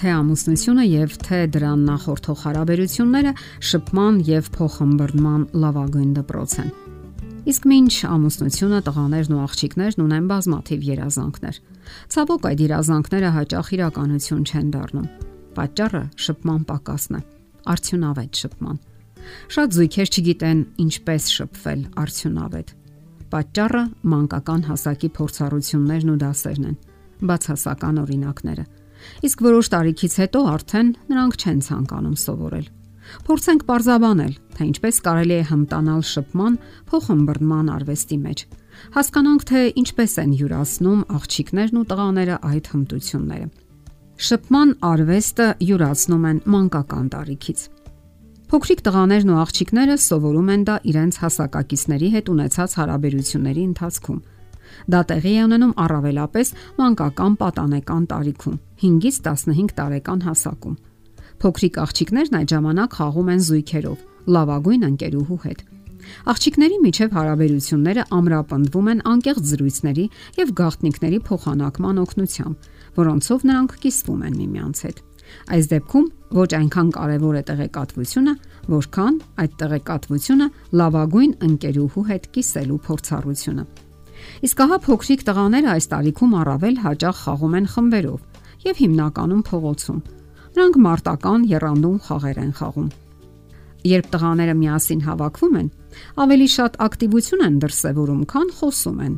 թե ամուսնությունը եւ թե դրան նախորդող հարաբերությունները շփման եւ փոխհմբռնման լավագույն դպրոց են։ Իսկ ինչ ամուսնությունը տղաներն ու աղջիկներն ունեն բազմաթիվ երազանքներ։ Ցավոք այդ երազանքները հաճախ իրականություն չեն դառնում։ Պատճառը շփման պակասն է, արդյունավետ շփման։ Շատ զույգեր չգիտեն ինչպես շփվել արդյունավետ։ Պատճառը մանկական հասակի փորձառություններն ու դասերն են, բացասական օրինակները։ Իսկ որոշ տարիքից հետո արդեն նրանք չեն ցանկանում սովորել։ Փորձենք parzabanել, թե ինչպես կարելի է հմտանալ շփման փոխհմբռնման արվեստի մեջ։ Հասկանանք, թե ինչպես են յուրացնում աղջիկներն ու տղաները այդ հմտությունները։ Շփման արվեստը յուրացնում են մանկական տարիքից։ Փոքրիկ տղաներն ու աղջիկները սովորում են դա իրենց հասակակիցների հետ ունեցած հարաբերությունների ընթացքում։ Դա տեղի է ունենում առավելապես մանկական պատանեկան տարիքում, 5-ից 15 տարեկան հասակում։ Փոքրիկ աղջիկներն այդ ժամանակ խաղում են զույգերով, լավագույն ընկերուհու հետ։ Աղջիկների միջև հարաբերությունները ամրապնդվում են անկեղծ զրույցների եւ գաղտնիքների փոխանակման օգնությամբ, որոնցով նրանք կիսվում են միմյանց հետ։ Այս դեպքում ոչ այնքան կարևոր է տեղեկատվությունը, որքան այդ տեղեկատվությունը լավագույն ընկերուհու հետ կիսելու փորձառությունը։ Իսկ ահա փոքրիկ տղաները այս տարիքում առավել հաճախ խաղում են խմբերով եւ հիմնականում փողոցում։ Նրանք մարտական երանդուն խաղեր են խաղում։ Երբ տղաները միասին հավաքվում են, ավելի շատ ակտիվություն են դրսևորում, քան խոսում են։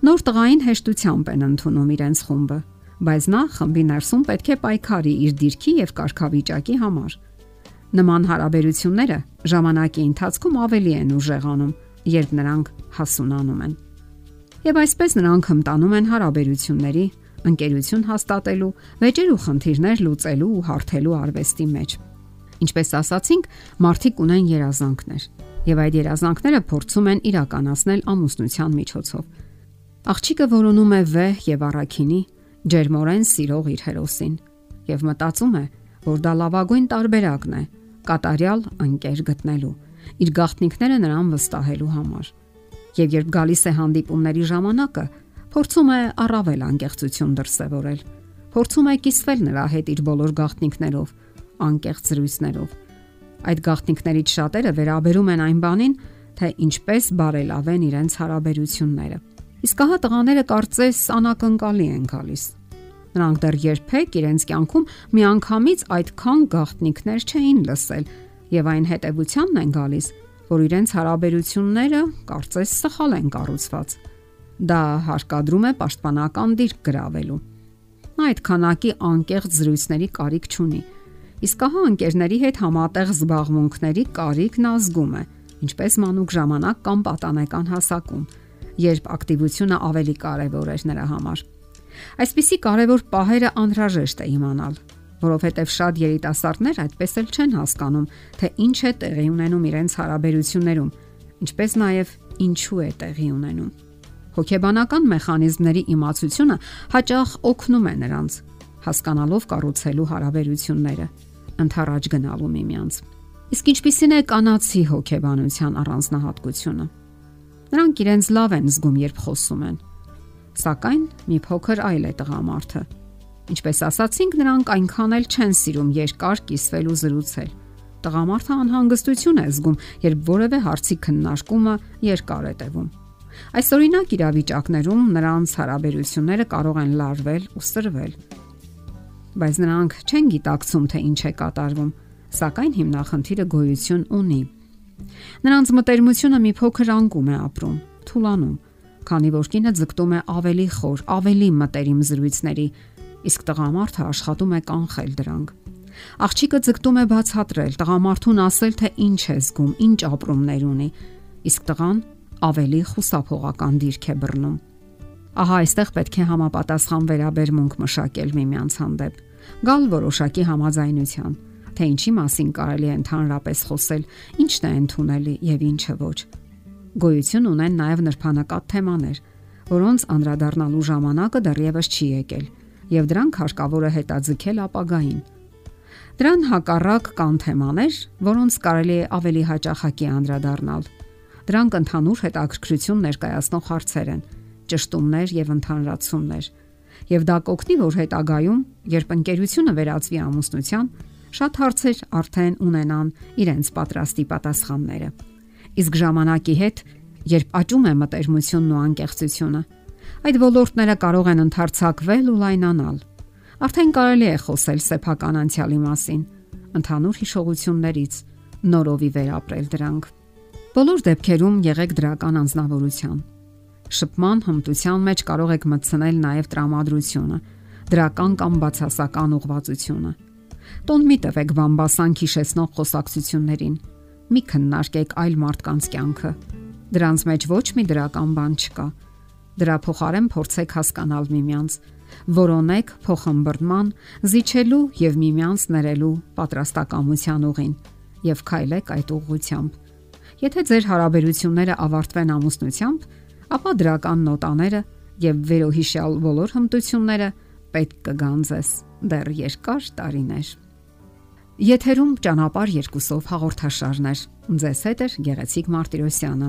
Նոր տղային հեշտությամբ են ընդունում իրենց խումբը, բայց նա խմբի ներսում պետք է պայքարի իր դիրքի եւ կարգավիճակի համար։ Նման հարաբերությունները ժամանակի ընթացքում ավելի են ուժեղանում, երբ նրանք հասունանում են։ Եվ այսպես նրանք հմտանում են հարաբերությունների, ընկերություն հաստատելու, վեճեր ու խնդիրներ լուծելու ու հարթելու արվեստի մեջ։ Ինչպես ասացինք, մարդիկ ունեն երազանքներ, եւ այդ երազանքները փորձում են իրականացնել ամուսնության միջոցով։ Աղջիկը որոնում է վեհ եւ առաքինի, ջերմորեն սիրող իր հերոսին եւ մտածում է, որ դա լավագույն տարբերակն է կատարյալ ընկեր գտնելու, իր գաղտնիքները նրան վստահելու համար։ Եվ երբ գալիս է հանդիպումների ժամանակը, փորձում է առավել անկեղծություն դրսևորել։ Փորձում է կիսվել նրա հետ իր բոլոր գաղտնիքներով, անկեղծ զրույցներով։ Այդ գաղտնիքներից շատերը վերաբերում են այն բանին, թե ինչպես բարելավեն իրենց հարաբերությունները Իսկ ահա տղաները կարծես անակնկալի են գալիս։ Նրանք դեռ երբեք իրենց կյանքում միանգամից այդքան գաղտնիքներ չէին լսել եւ այն հետեւությանն են գալիս, որ իրենց հարաբերությունները կարծես սխալ են կառուցված։ Դա հարկադրում է պաշտպանական դիրք գրավելու։ Նա այդ քանակի անկեղծ զրույցների կարիք չունի։ Իսկ ահա ընկերների հետ համատեղ զբաղմունքների կարիքն ազգում է, ինչպես մանուկ ժամանակ կամ պատանեկան հասակում երբ ակտիվությունը ավելի կարևոր էր նրա համար։ Այսպիսի կարևոր պահերը անհրաժեշտ է իմանալ, որովհետև շատ երիտասարդներ այդպես էլ չեն հասկանում, թե ինչ է տեղի ունենում իրենց հարաբերություններում, ինչպես նաև ինչու է տեղի ունենում։ Հոգեբանական մեխանիզմների իմացությունը հաճախ օգնում է նրանց հասկանալով կառուցելու հարաբերությունները, ընթառաջ գնալու միմյանց։ Իսկ ինչպիսին է կանացի հոգեբանության առանձնահատկությունը։ Նրանք իրենց լավ են զգում, երբ խոսում են։ Սակայն մի փոքր այլ է տղամարդը։ Ինչպես ասացինք, նրանք այնքան էլ չեն սիրում երկար կիսվել ու զրուցել։ Տղամարդը անհանգստություն է զգում, երբ որևէ հարցի քննարկումը երկար է տևում։ Այսօրինակ իրավիճակներում նրանց հարաբերությունները կարող են լարվել ու սրվել։ Բայց նրանք չեն գիտակցում, թե ինչ է կատարվում, սակայն հիմնախնդիրը գոյություն ունի Նրանց մտերմությունը մի փոքր անկում է ապրում, թուլանում, քանի որ կինը ձգտում է ավելի խոր, ավելի մտերիմ զրույցների, իսկ տղամարդը աշխատում է կանխել դրանք։ Աղջիկը ձգտում է բացատրել, տղամարդուն ասել, թե ինչ է զգում, ինչ ապրումներ ունի, իսկ տղան ավելի խուսափողական դիրք է բռնում։ Ահա այստեղ պետք է համապատասխան վերաբերմունք մշակել միմյանց հանդեպ, գալ որոշակի համաձայնության թե ինչի մասին կարելի է ընդհանրապես խոսել, ինչն է ընդունելի եւ ինչը ոչ։ Գոյություն ունեն նաեւ նրբանակատ թեմաներ, որոնց անդրադառնալու ժամանակը դեռևս չի եկել, եւ դրանք հարկավոր է հետաձգել ապագային։ Դրան հակառակ կան թեմաներ, որոնց կարելի է ավելի հաճախակի անդրադառնալ։ Դրանք ընդհանուր հետաքրքրություն ներկայացնող հարցեր են, ճշտումներ եւ ընդհանրացումներ։ եւ դա կօգնի, որ հետագայում, երբ ընկերությունը վերածվի ամուսնության, շատ հարցեր արդեն ունենան իրենց պատրաստի պատասխանները։ Իսկ ժամանակի հետ, երբ աճում է մտերմությունն ու անկեղծությունը, այդ ոլորտները կարող են ընդարձակվել ու լայնանալ։ Արդեն կարելի է խոսել սեփական անցյալի մասին, ընդհանուր հիշողություններից, նորովի վերապրել դրանք։ Բոլոր դեպքերում եղեք դրական անznավորության։ Շփման հմտության մեջ կարող եք մտցնել նաև տրամադրությունը, դրական կամ բացասական ուղղվածությունը Տոն մի տվեք բամբասանք հիշեցնող խոսակցություններին։ Մի քննարկեք այլ մարդկանց կյանքը։ Դրանց մեջ ոչ մի դրական բան չկա։ Դրա փոխարեն փորձեք հասկանալ միմյանց, որոնեք փոխհմբռնման, զիջելու եւ միմյանց ներելու պատրաստակամության ուղին եւ քայլեք այդ ուղղությամբ։ Եթե ձեր հարաբերությունները ավարտվեն ամուսնությամբ, ապա դրական նոտաները եւ վերոհիշյալ բոլոր հմտությունները պետք կգան ձեզ դեռ երկար տարիներ։ Եթերում ճանապար երկուսով հաղորդաշարներ։ Ձեզ հետ է Գեղեցիկ Մարտիրոսյանը։